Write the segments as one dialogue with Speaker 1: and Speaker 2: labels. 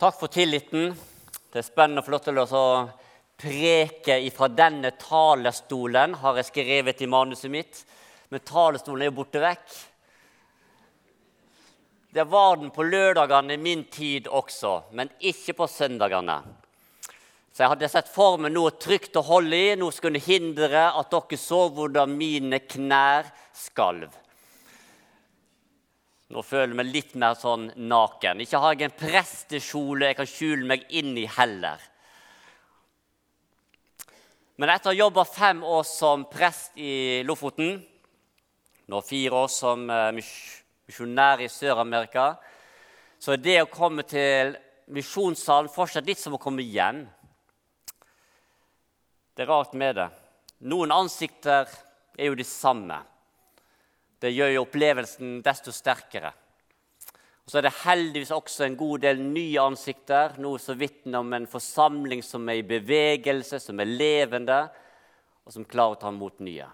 Speaker 1: Takk for tilliten. Det er spennende lov til å preke ifra denne talerstolen, har jeg skrevet i manuset mitt. Men talerstolen er jo borte vekk. Det var den på lørdagene i min tid også, men ikke på søndagene. Så jeg hadde sett for meg noe trygt å holde i, noe som kunne hindre at dere så hvordan mine knær skalv. Nå føler jeg meg litt mer sånn naken. Ikke har jeg en prestekjole jeg kan skjule meg inn i heller. Men etter å ha jobba fem år som prest i Lofoten, nå fire år som eh, misjonær i Sør-Amerika, så er det å komme til misjonssalen fortsatt litt som å komme hjem. Det er rart med det. Noen ansikter er jo de samme. Det gjør jo opplevelsen desto sterkere. Og så er det heldigvis også en god del nye ansikter, noe som vitner om en forsamling som er i bevegelse, som er levende, og som klarer å ta imot nye.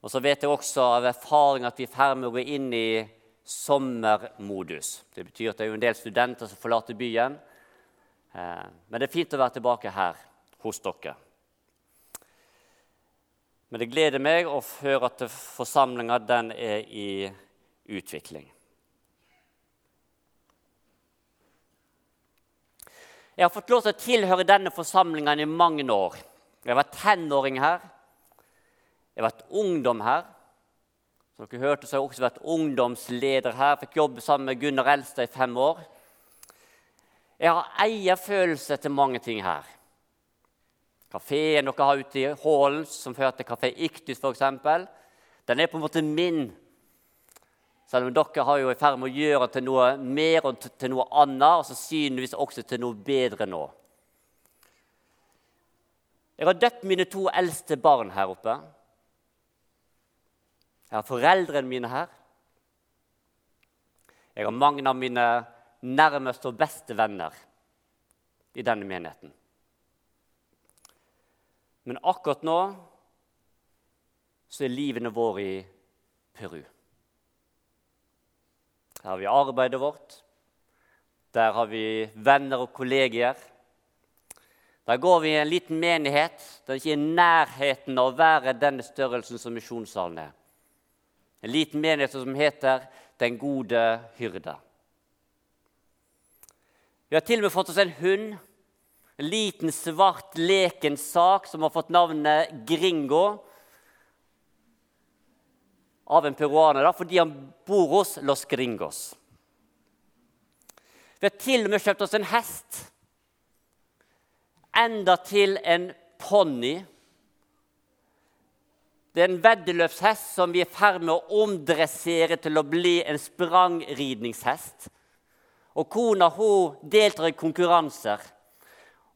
Speaker 1: Og så vet jeg også av erfaring at vi er i ferd med å gå inn i sommermodus. Det betyr at det er en del studenter som forlater byen. Eh, men det er fint å være tilbake her hos dere. Men det gleder meg å høre at forsamlinga er i utvikling. Jeg har fått lov til å tilhøre denne forsamlinga i mange år. Jeg har vært tenåring her. Jeg har vært ungdom her. Som dere hørte, så har jeg også vært ungdomsleder her. Fikk jobbe sammen med Gunnar Elstad i fem år. Jeg har eierfølelse til mange ting her. Kafeen dere har ute i hallen, som fører til Kafé Iktus f.eks., den er på en måte min. Selv om dere har jo i ferd med å gjøre til noe mer og til noe annet, og sannsynligvis også til noe bedre nå. Jeg har døpt mine to eldste barn her oppe. Jeg har foreldrene mine her. Jeg har mange av mine nærmeste og beste venner i denne menigheten. Men akkurat nå så er livene våre i Peru. Her har vi arbeidet vårt. Der har vi venner og kollegier. Der går vi i en liten menighet. der det ikke er nærheten av å være denne størrelsen som misjonssalen er. En liten menighet som heter Den gode hyrde. Vi har til og med fått oss en hund liten, svart, leken sak som har fått navnet Gringo av en peruaner da, fordi han bor hos Los Gringos. Vi har til og med kjøpt oss en hest. Enda til en ponni. Det er en veddeløpshest som vi er i ferd med å omdressere til å bli en sprangridningshest. Og kona hun deltar i konkurranser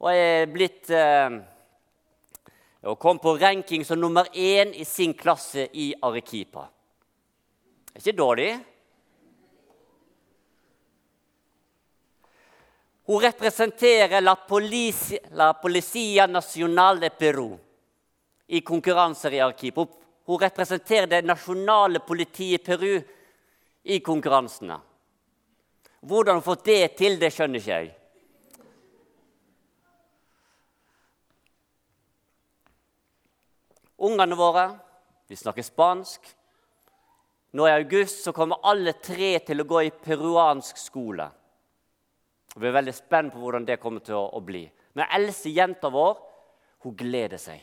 Speaker 1: og er blitt eh, og kom på ranking som nummer én i sin klasse i Arequipa. Det er ikke dårlig. Hun representerer La Policia, la Policia Nacional de Peru i konkurranser i Arequipa. Hun representerer det nasjonale politiet i Peru i konkurransene. Hvordan hun har fått det til, det skjønner ikke jeg. Ungene våre de snakker spansk. Nå i august så kommer alle tre til å gå i peruansk skole. Vi er veldig spent på hvordan det kommer til å, bli. Men Else, jenta vår hun gleder seg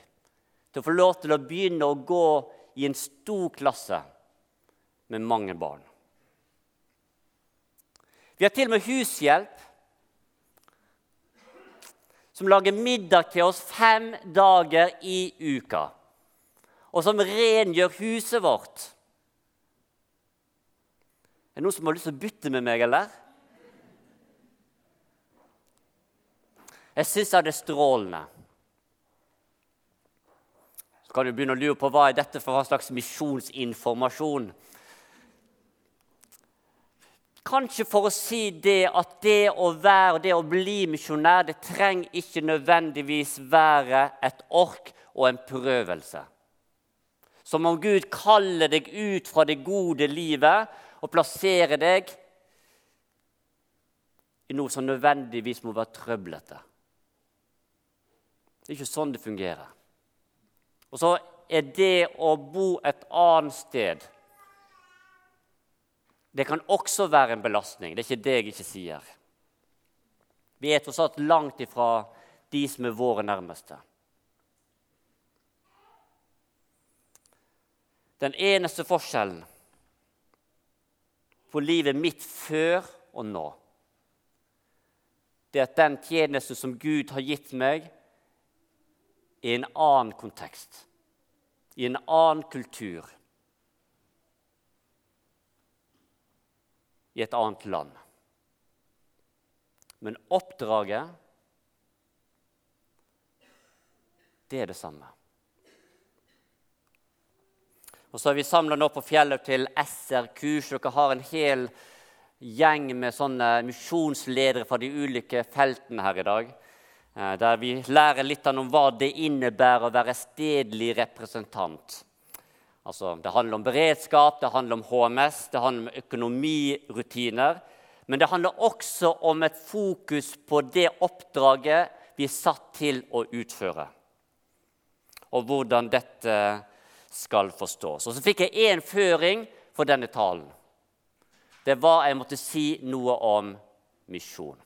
Speaker 1: til å få lov til å begynne å gå i en stor klasse med mange barn. Vi har til og med hushjelp som lager middag til oss fem dager i uka og som rengjør huset vårt. Er det noen som har lyst til å bytte med meg, eller? Jeg syns det er strålende. Så kan du begynne å lure på hva er dette for hva slags misjonsinformasjon. Kanskje for å si det at det å være og det å bli misjonær det trenger ikke nødvendigvis være et ork og en prøvelse. Som om Gud kaller deg ut fra det gode livet og plasserer deg i noe som nødvendigvis må være trøblete. Det er ikke sånn det fungerer. Og så er det å bo et annet sted Det kan også være en belastning. Det er ikke det jeg ikke sier. Vi er tross alt langt ifra de som er våre nærmeste. Den eneste forskjellen på livet mitt før og nå, det er at den tjenesten som Gud har gitt meg, i en annen kontekst, i en annen kultur, i et annet land. Men oppdraget, det er det samme. Og så er vi samla nå på fjellet til SR-kurs. Dere har en hel gjeng med sånne misjonsledere fra de ulike feltene her i dag. Eh, der vi lærer litt om hva det innebærer å være stedlig representant. Altså, det handler om beredskap, det handler om HMS, det handler om økonomirutiner. Men det handler også om et fokus på det oppdraget vi er satt til å utføre. Og hvordan dette skal forstås. Og Så fikk jeg én føring for denne talen. Det var jeg måtte si noe om misjon.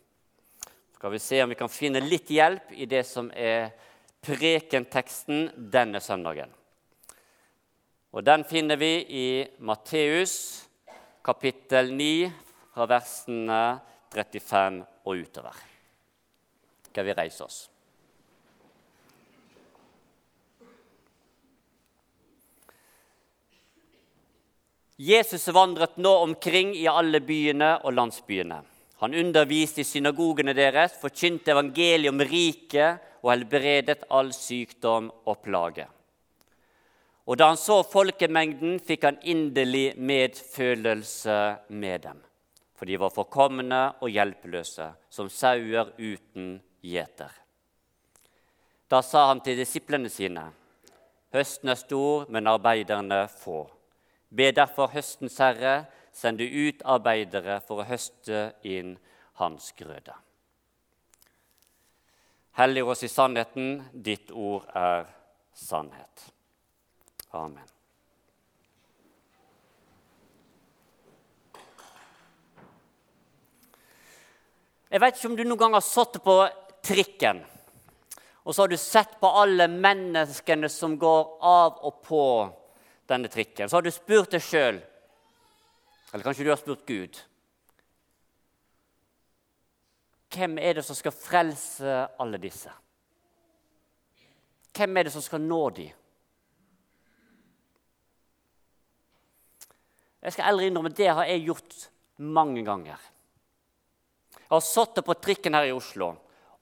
Speaker 1: Skal vi se om vi kan finne litt hjelp i det som er prekenteksten denne søndagen. Og Den finner vi i Matteus kapittel 9, fra versene 35 og utover. Skal vi reise oss? Jesus vandret nå omkring i alle byene og landsbyene. Han underviste i synagogene deres, forkynte evangeliet om riket og helbredet all sykdom og plage. Og da han så folkemengden, fikk han inderlig medfølelse med dem, for de var forkomne og hjelpeløse, som sauer uten gjeter. Da sa han til disiplene sine.: Høsten er stor, men arbeiderne få. Be derfor høstens herre sende ut arbeidere for å høste inn hans grøde. Hellig oss i sannheten, ditt ord er sannhet. Amen. Jeg vet ikke om du noen gang har sittet på trikken og så har du sett på alle menneskene som går av og på denne trikken. Så har du spurt deg sjøl, eller kanskje du har spurt Gud Hvem er det som skal frelse alle disse? Hvem er det som skal nå dem? Jeg skal ærlig innrømme det har jeg gjort mange ganger. Jeg har sittet på trikken her i Oslo,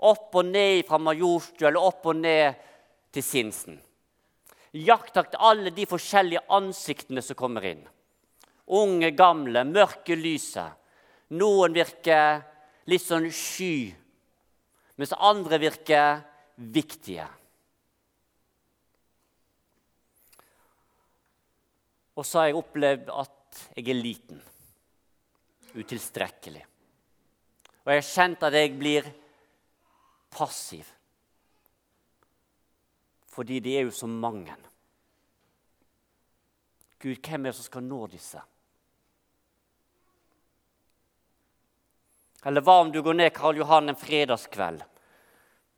Speaker 1: opp og ned fra Majorstua eller opp og ned til Sinsen jakttakt alle de forskjellige ansiktene som kommer inn. Unge, gamle, mørke, lyse. Noen virker litt sånn sky, mens andre virker viktige. Og så har jeg opplevd at jeg er liten, utilstrekkelig. Og jeg har kjent at jeg blir passiv fordi de er jo så mange. Gud, hvem er det som skal nå disse? Eller hva om du går ned Karl Johan en fredagskveld?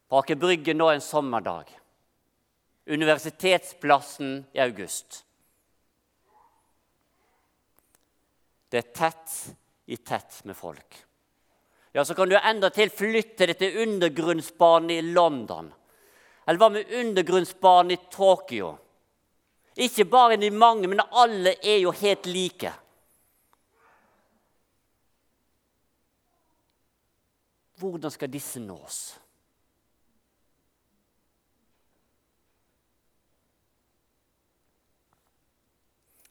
Speaker 1: På Aker Brygge nå en sommerdag. Universitetsplassen i august. Det er tett i tett med folk. Ja, Så kan du endatil flytte det til undergrunnsbanen i London. Eller hva med undergrunnsbanen i Tokyo? Ikke bare de mange, men alle er jo helt like. Hvordan skal disse nås?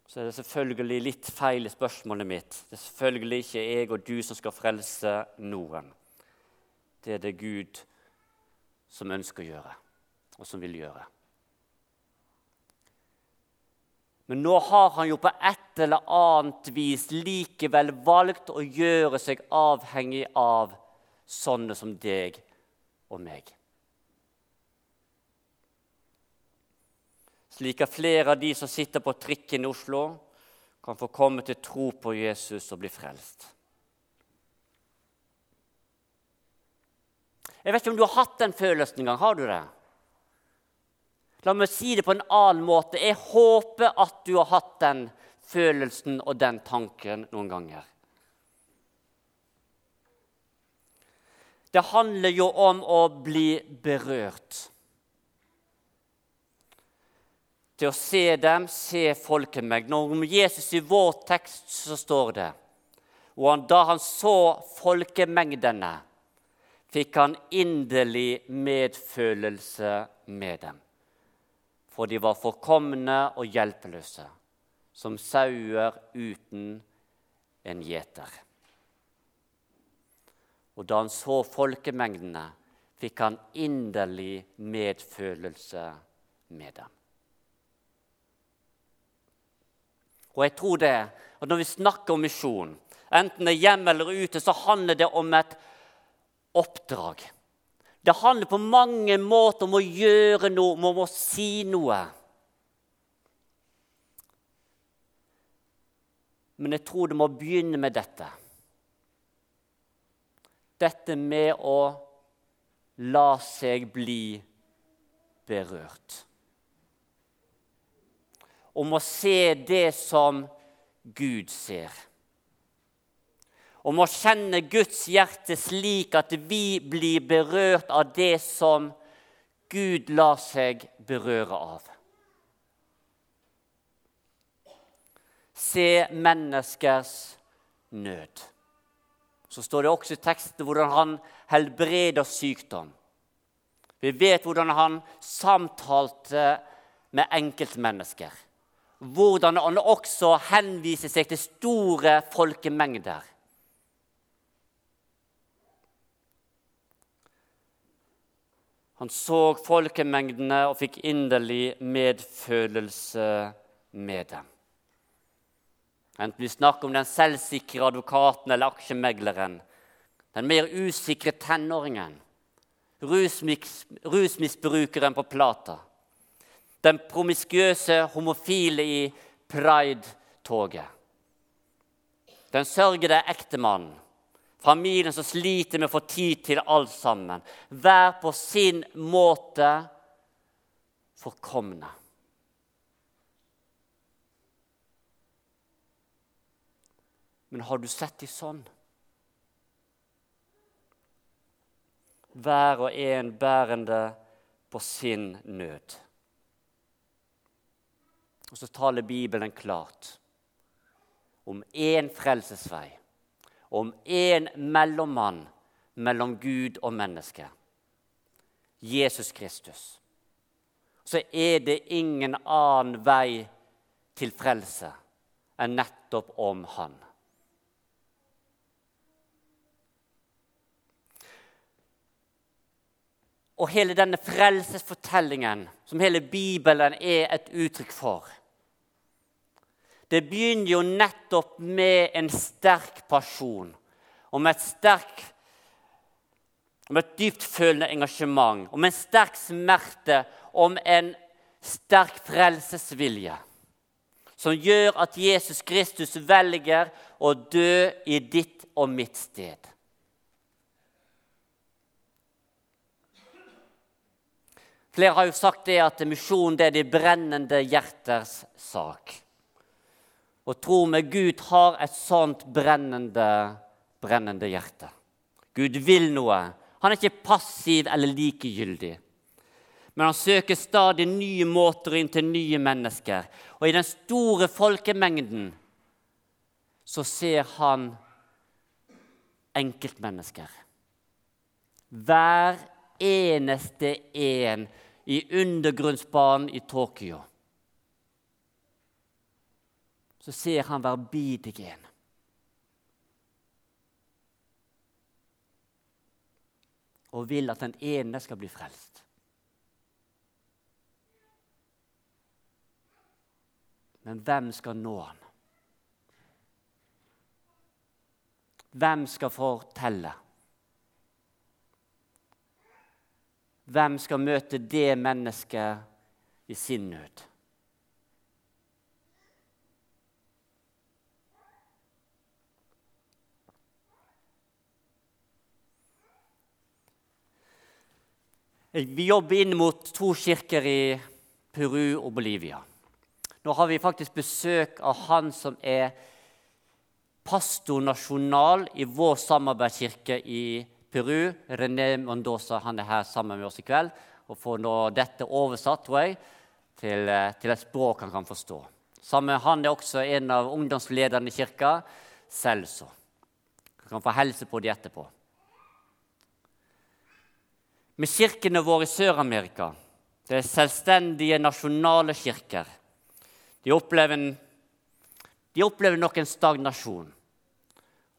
Speaker 1: Så er det selvfølgelig litt feil i spørsmålet mitt. Det er selvfølgelig ikke jeg og du som skal frelse noen. Det er det Gud som ønsker å gjøre og som vil gjøre. Men nå har han jo på et eller annet vis likevel valgt å gjøre seg avhengig av sånne som deg og meg. Slik at flere av de som sitter på trikken i Oslo, kan få komme til tro på Jesus og bli frelst. Jeg vet ikke om du har hatt den følelsen engang. Har du det? La meg si det på en annen måte. Jeg håper at du har hatt den følelsen og den tanken noen ganger. Det handler jo om å bli berørt. Til å se dem, se folkemengden. Om Jesus i vår tekst så står det Og da han så folkemengdene, fikk han inderlig medfølelse med dem. For de var forkomne og hjelpeløse, som sauer uten en gjeter. Og da han så folkemengdene, fikk han inderlig medfølelse med dem. Og jeg tror det, at Når vi snakker om misjon, enten det er hjemme eller ute, så handler det om et oppdrag. Det handler på mange måter om å gjøre noe, om å si noe. Men jeg tror det må begynne med dette dette med å la seg bli berørt. Om å se det som Gud ser. Om å kjenne Guds hjerte slik at vi blir berørt av det som Gud lar seg berøre av. Se menneskers nød så står det også i teksten hvordan han helbreder sykdom. Vi vet hvordan han samtalte med enkeltmennesker. Hvordan han også henviser seg til store folkemengder. Han så folkemengdene og fikk inderlig medfølelse med dem. Enten vi snakker om den selvsikre advokaten eller aksjemegleren, den mer usikre tenåringen, rusmisbrukeren på Plata, den promiskuøse homofile i Pride-toget, den sørgede ektemannen, familien som sliter med å få tid til alt sammen, hver på sin måte forkomne. Men har du sett de sånn? Hver og en bærende på sin nød. Og så taler Bibelen klart om én frelsesvei, om én mellommann mellom Gud og menneske, Jesus Kristus. Så er det ingen annen vei til frelse enn nettopp om Han. og hele denne frelsesfortellingen, som hele Bibelen er et uttrykk for Det begynner jo nettopp med en sterk pasjon, med et sterk om et dyptfølende engasjement, om en sterk smerte, om en sterk frelsesvilje, som gjør at Jesus Kristus velger å dø i ditt og mitt sted. Flere har jo sagt det at misjon det er de brennende hjerters sak. Og tro med Gud har et sånt brennende, brennende hjerte. Gud vil noe. Han er ikke passiv eller likegyldig. Men han søker stadig nye måter inn til nye mennesker. Og i den store folkemengden så ser han enkeltmennesker. Hver eneste en i undergrunnsbanen i Tokyo. Så ser han verbidigen. Og vil at den ene skal bli frelst. Men hvem skal nå han? Hvem skal fortelle? Hvem skal møte det mennesket i sin nød? Vi jobber inn mot to kirker i Peru og Bolivia. Nå har vi faktisk besøk av han som er pastor nasjonal i vår samarbeidskirke i Peru. René Mendoza han er her sammen med oss i kveld og får nå dette oversatt tror jeg, til, til et språk han kan forstå. Sammen Han er også en av ungdomslederne i kirka, Celso. Han kan få helse på de etterpå med kirkene våre i Sør-Amerika. Det er selvstendige, nasjonale kirker. De opplever, de opplever nok en stagnasjon.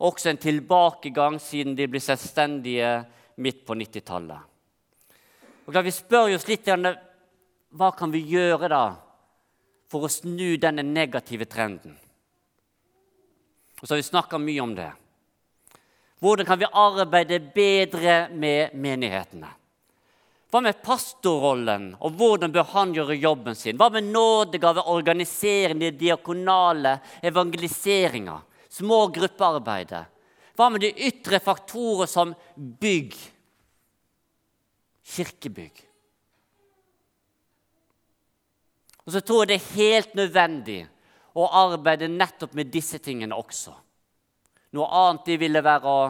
Speaker 1: Også en tilbakegang siden de ble selvstendige midt på 90-tallet. Vi spør oss litt hva kan vi gjøre da for å snu denne negative trenden. Og så har vi snakka mye om det. Hvordan kan vi arbeide bedre med menighetene? Hva med pastorrollen, og hvordan bør han gjøre jobben sin? Hva med nådegave, organisering, det diakonale, evangeliseringa, små gruppearbeidet? Hva med de ytre faktorer som bygg, kirkebygg? Og så tror jeg det er helt nødvendig å arbeide nettopp med disse tingene også. Noe annet de ville være å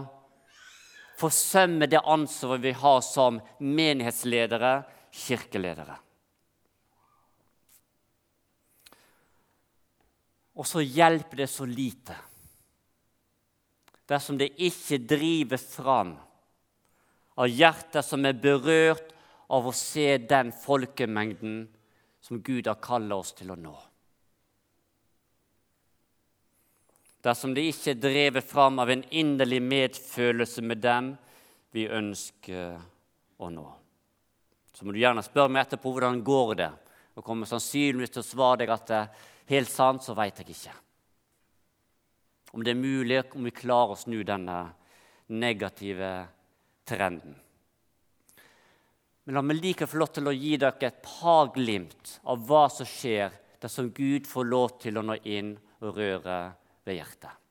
Speaker 1: forsømme det ansvaret vi har som menighetsledere, kirkeledere. Og så hjelper det så lite dersom det ikke drives fram av hjerter som er berørt av å se den folkemengden som Gud har kalt oss til å nå. Dersom det ikke er drevet fram av en inderlig medfølelse med dem vi ønsker å nå. Så må du gjerne spørre meg etterpå hvordan går det og kommer sannsynligvis til å svare deg at det er helt sant, så veit jeg ikke. Om det er mulig, om vi klarer å snu denne negative trenden. Men la meg like få lov til å gi dere et par glimt av hva som skjer dersom Gud får lov til å nå inn og røre ved hjertet.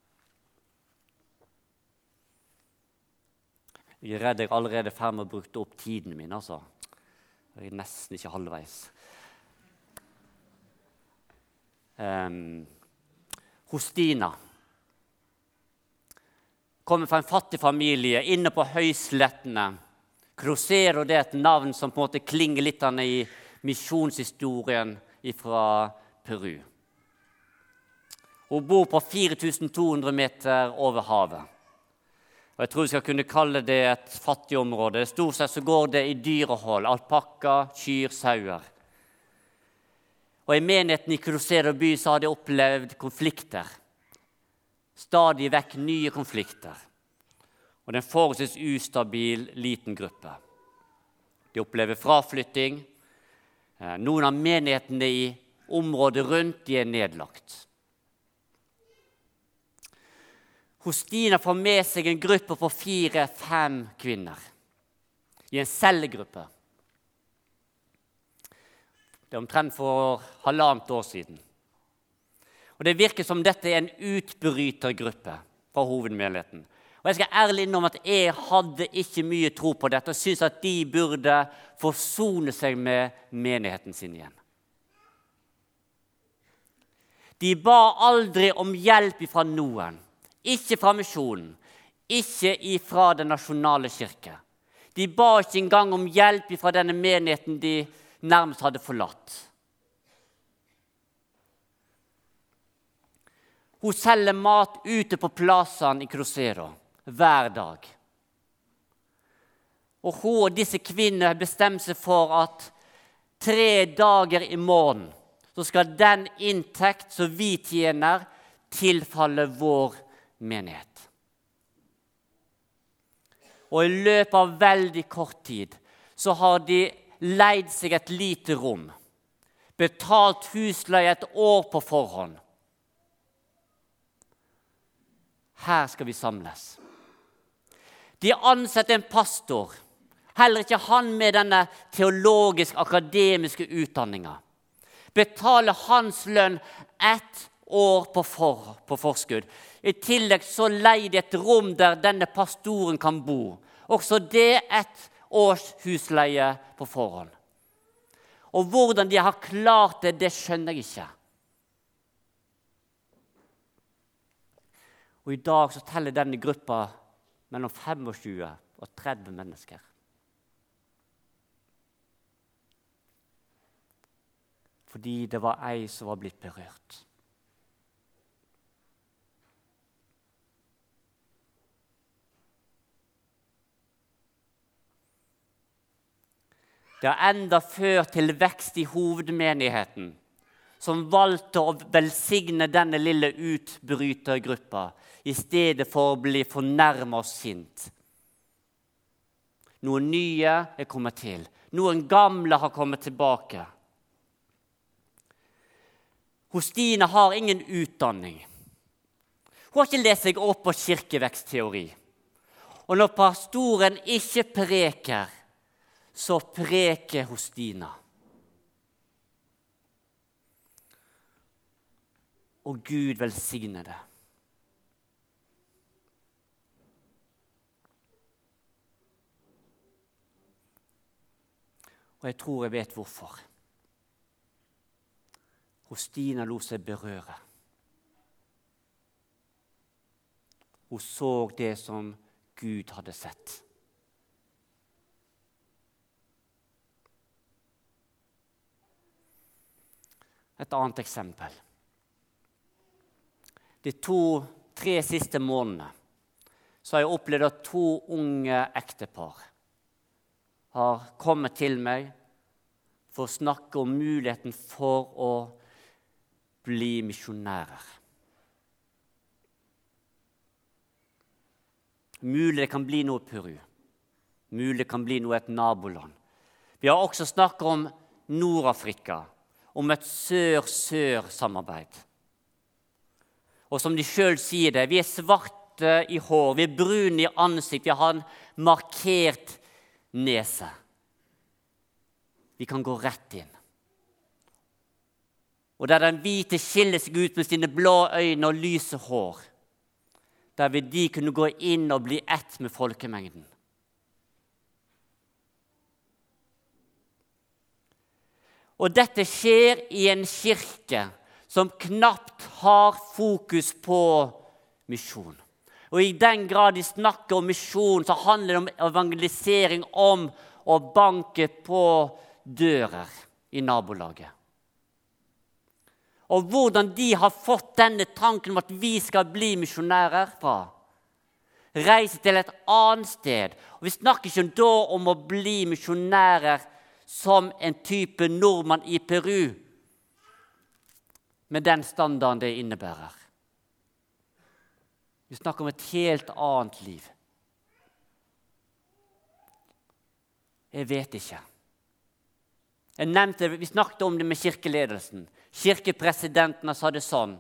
Speaker 1: Jeg er redd jeg allerede er ferdig med å bruke opp tiden min. altså. Jeg er nesten ikke halvveis. Um, Hostina kommer fra en fattig familie inne på høyslettene. Crosero det er et navn som på en måte klinger litt i misjonshistorien fra Peru. Hun bor på 4200 meter over havet. Og Jeg tror vi skal kunne kalle det et fattig område. Stort sett så går det i dyrehold. Alpakka, kyr, sauer. Og I menigheten i Crucero by så har de opplevd konflikter. Stadig vekk nye konflikter. Og det er en forholdsvis ustabil, liten gruppe. De opplever fraflytting. Eh, noen av menighetene i området rundt de er nedlagt. Hostina får med seg en gruppe på fire-fem kvinner i en cellegruppe. Det er omtrent for halvannet år siden. Og Det virker som dette er en utbrytergruppe fra hovedmenigheten. Og Jeg skal ærlig innrømme at jeg hadde ikke mye tro på dette og syntes at de burde forsone seg med menigheten sin igjen. De ba aldri om hjelp fra noen. Ikke fra misjonen, ikke ifra Den nasjonale kirke. De ba ikke engang om hjelp fra denne menigheten de nærmest hadde forlatt. Hun selger mat ute på plassene i Crocero hver dag. Og hun og disse kvinnene har bestemt seg for at tre dager i måneden så skal den inntekt som vi tjener, tilfalle vår menighet. Og i løpet av veldig kort tid så har de leid seg et lite rom, betalt husleie et år på forhånd. Her skal vi samles. De ansetter en pastor, Heller ikke han med denne teologisk akademiske utdanninga. Betaler hans lønn ett år på, for, på forskudd. I tillegg så leier de et rom der denne pastoren kan bo. Også det ett års husleie på forhånd. Og hvordan de har klart det, det skjønner jeg ikke. Og I dag så teller denne gruppa mellom 25 og 30 mennesker. Fordi det var ei som var blitt berørt. Det har enda ført til vekst i hovedmenigheten, som valgte å velsigne denne lille utbrytergruppa i stedet for å bli fornærma og sint. Noen nye er kommet til. Noen gamle har kommet tilbake. Hostine har ingen utdanning. Hun har ikke lest seg opp på kirkevekstteori. Og når pastoren ikke preker, så preker Hostina. Og Gud velsigne det. Og jeg tror jeg vet hvorfor. Hostina lot seg berøre. Hun så det som Gud hadde sett. Et annet eksempel. De to-tre siste månedene så har jeg opplevd at to unge ektepar har kommet til meg for å snakke om muligheten for å bli misjonærer. Mulig det kan bli noe Peru. Mulig det kan bli noe et naboland. Vi har også snakket om Nord-Afrika, om et sør-sør-samarbeid. Og som de sjøl sier det, vi er svarte i hår, vi er brune i ansikt, vi har en markert nese. Vi kan gå rett inn. Og der den hvite skiller seg ut med sine blå øyne og lyse hår, der vil de kunne gå inn og bli ett med folkemengden. Og dette skjer i en kirke som knapt har fokus på misjon. Og i den grad de snakker om misjon, så handler det om evangelisering, om å banke på dører i nabolaget. Og hvordan de har fått denne tanken om at vi skal bli misjonærer fra. Reise til et annet sted. Og Vi snakker ikke da om å bli misjonærer som en type nordmann i Peru, med den standarden det innebærer. Vi snakker om et helt annet liv. Jeg vet ikke. Jeg nevnte, Vi snakket om det med kirkeledelsen. Kirkepresidenten sa det sånn.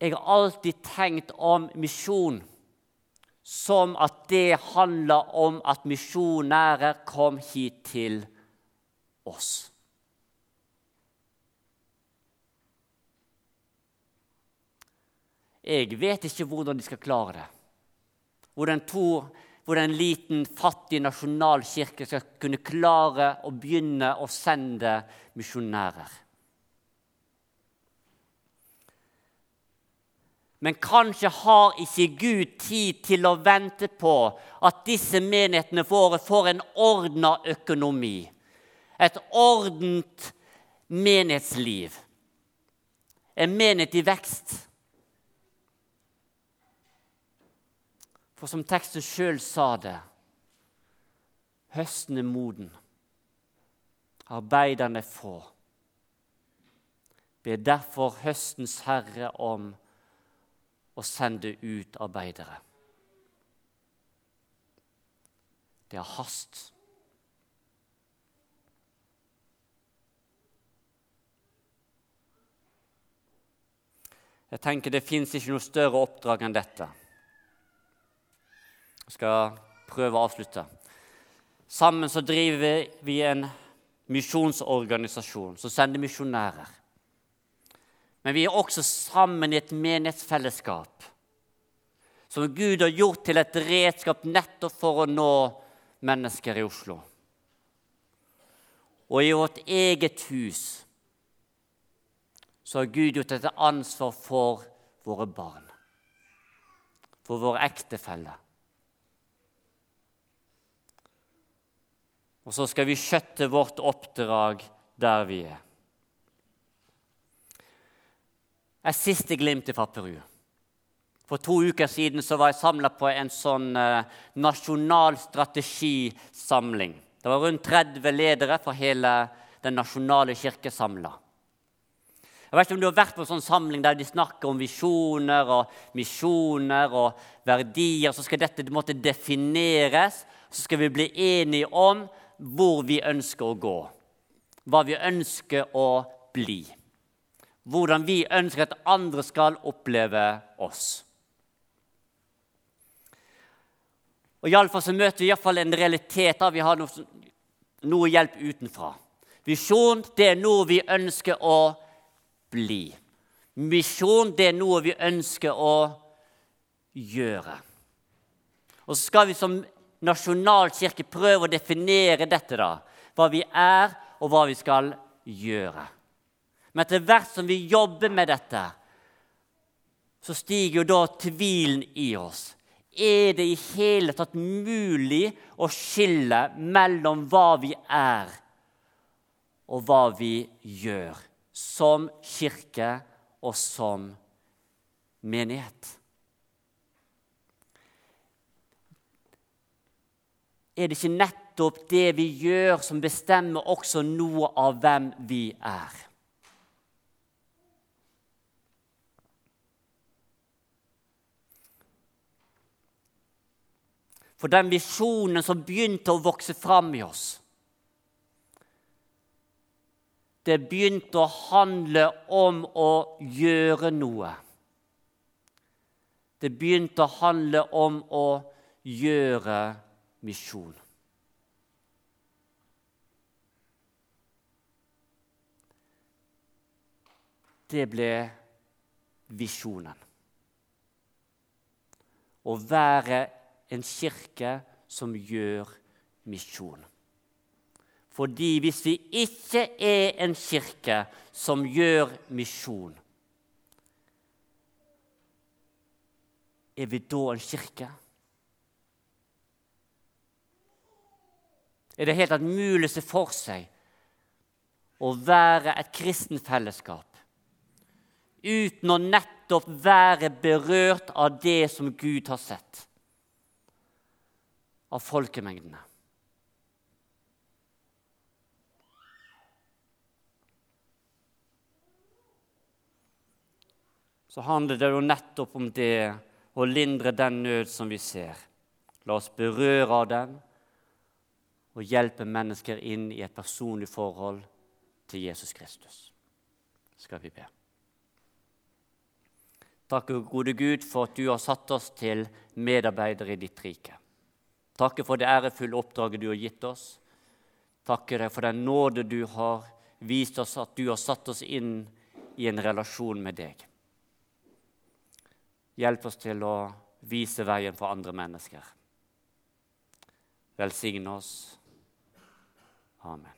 Speaker 1: Jeg har alltid tenkt om misjon som at det handler om at misjonærer kom hit til oss. Jeg vet ikke hvordan de skal klare det. Hvordan, to, hvordan en liten, fattig nasjonalkirke skal kunne klare å begynne å sende misjonærer. Men kanskje har ikke Gud tid til å vente på at disse menighetene våre får en ordna økonomi. Et ordent menighetsliv. En menighet i vekst. For som teksten sjøl sa det Høsten er moden, arbeiderne få. Be derfor høstens herre om å sende ut arbeidere. Det er hast. Jeg tenker Det fins ikke noe større oppdrag enn dette. Jeg skal prøve å avslutte. Sammen så driver vi en misjonsorganisasjon som sender misjonærer. Men vi er også sammen i et menighetsfellesskap som Gud har gjort til et redskap nettopp for å nå mennesker i Oslo. Og i vårt eget hus så har Gud gjort et ansvar for våre barn, for våre ektefeller. Og så skal vi skjøtte vårt oppdrag der vi er. Et siste glimt fra Peru. For to uker siden var jeg samla på en sånn eh, nasjonal strategisamling. Det var rundt 30 ledere fra hele Den nasjonale kirke samla. Jeg vet ikke om du har vært på en sånn samling der de snakker om visjoner og misjoner og verdier. Så skal dette måtte defineres, så skal vi bli enige om hvor vi ønsker å gå. Hva vi ønsker å bli. Hvordan vi ønsker at andre skal oppleve oss. Og Iallfall så møter vi i fall en realitet av vi har noe, noe hjelp utenfra. Visjon det er noe vi ønsker å bli. Misjon det er noe vi ønsker å gjøre. Og så skal vi som nasjonalkirke prøve å definere dette, da. Hva vi er, og hva vi skal gjøre. Men etter hvert som vi jobber med dette, så stiger jo da tvilen i oss er det i hele tatt mulig å skille mellom hva vi er, og hva vi gjør som kirke og som menighet? Er det ikke nettopp det vi gjør, som bestemmer også noe av hvem vi er? For den visjonen som begynte å vokse fram i oss. Det begynte å handle om å gjøre noe. Det begynte å handle om å gjøre misjon. Det ble visjonen. Å være en kirke som gjør misjon. Fordi hvis vi ikke er en kirke som gjør misjon, er vi da en kirke? Er det helt at mulig å se for seg å være et kristent fellesskap uten å nettopp være berørt av det som Gud har sett? Av folkemengdene. Så handler det jo nettopp om det å lindre den nød som vi ser. La oss berøre av den og hjelpe mennesker inn i et personlig forhold til Jesus Kristus. Skal vi be. Takk, gode Gud, for at du har satt oss til medarbeidere i ditt rike. Takke for det ærefulle oppdraget du har gitt oss. Takke deg for den nåde du har vist oss, at du har satt oss inn i en relasjon med deg. Hjelp oss til å vise veien for andre mennesker. Velsigne oss. Amen.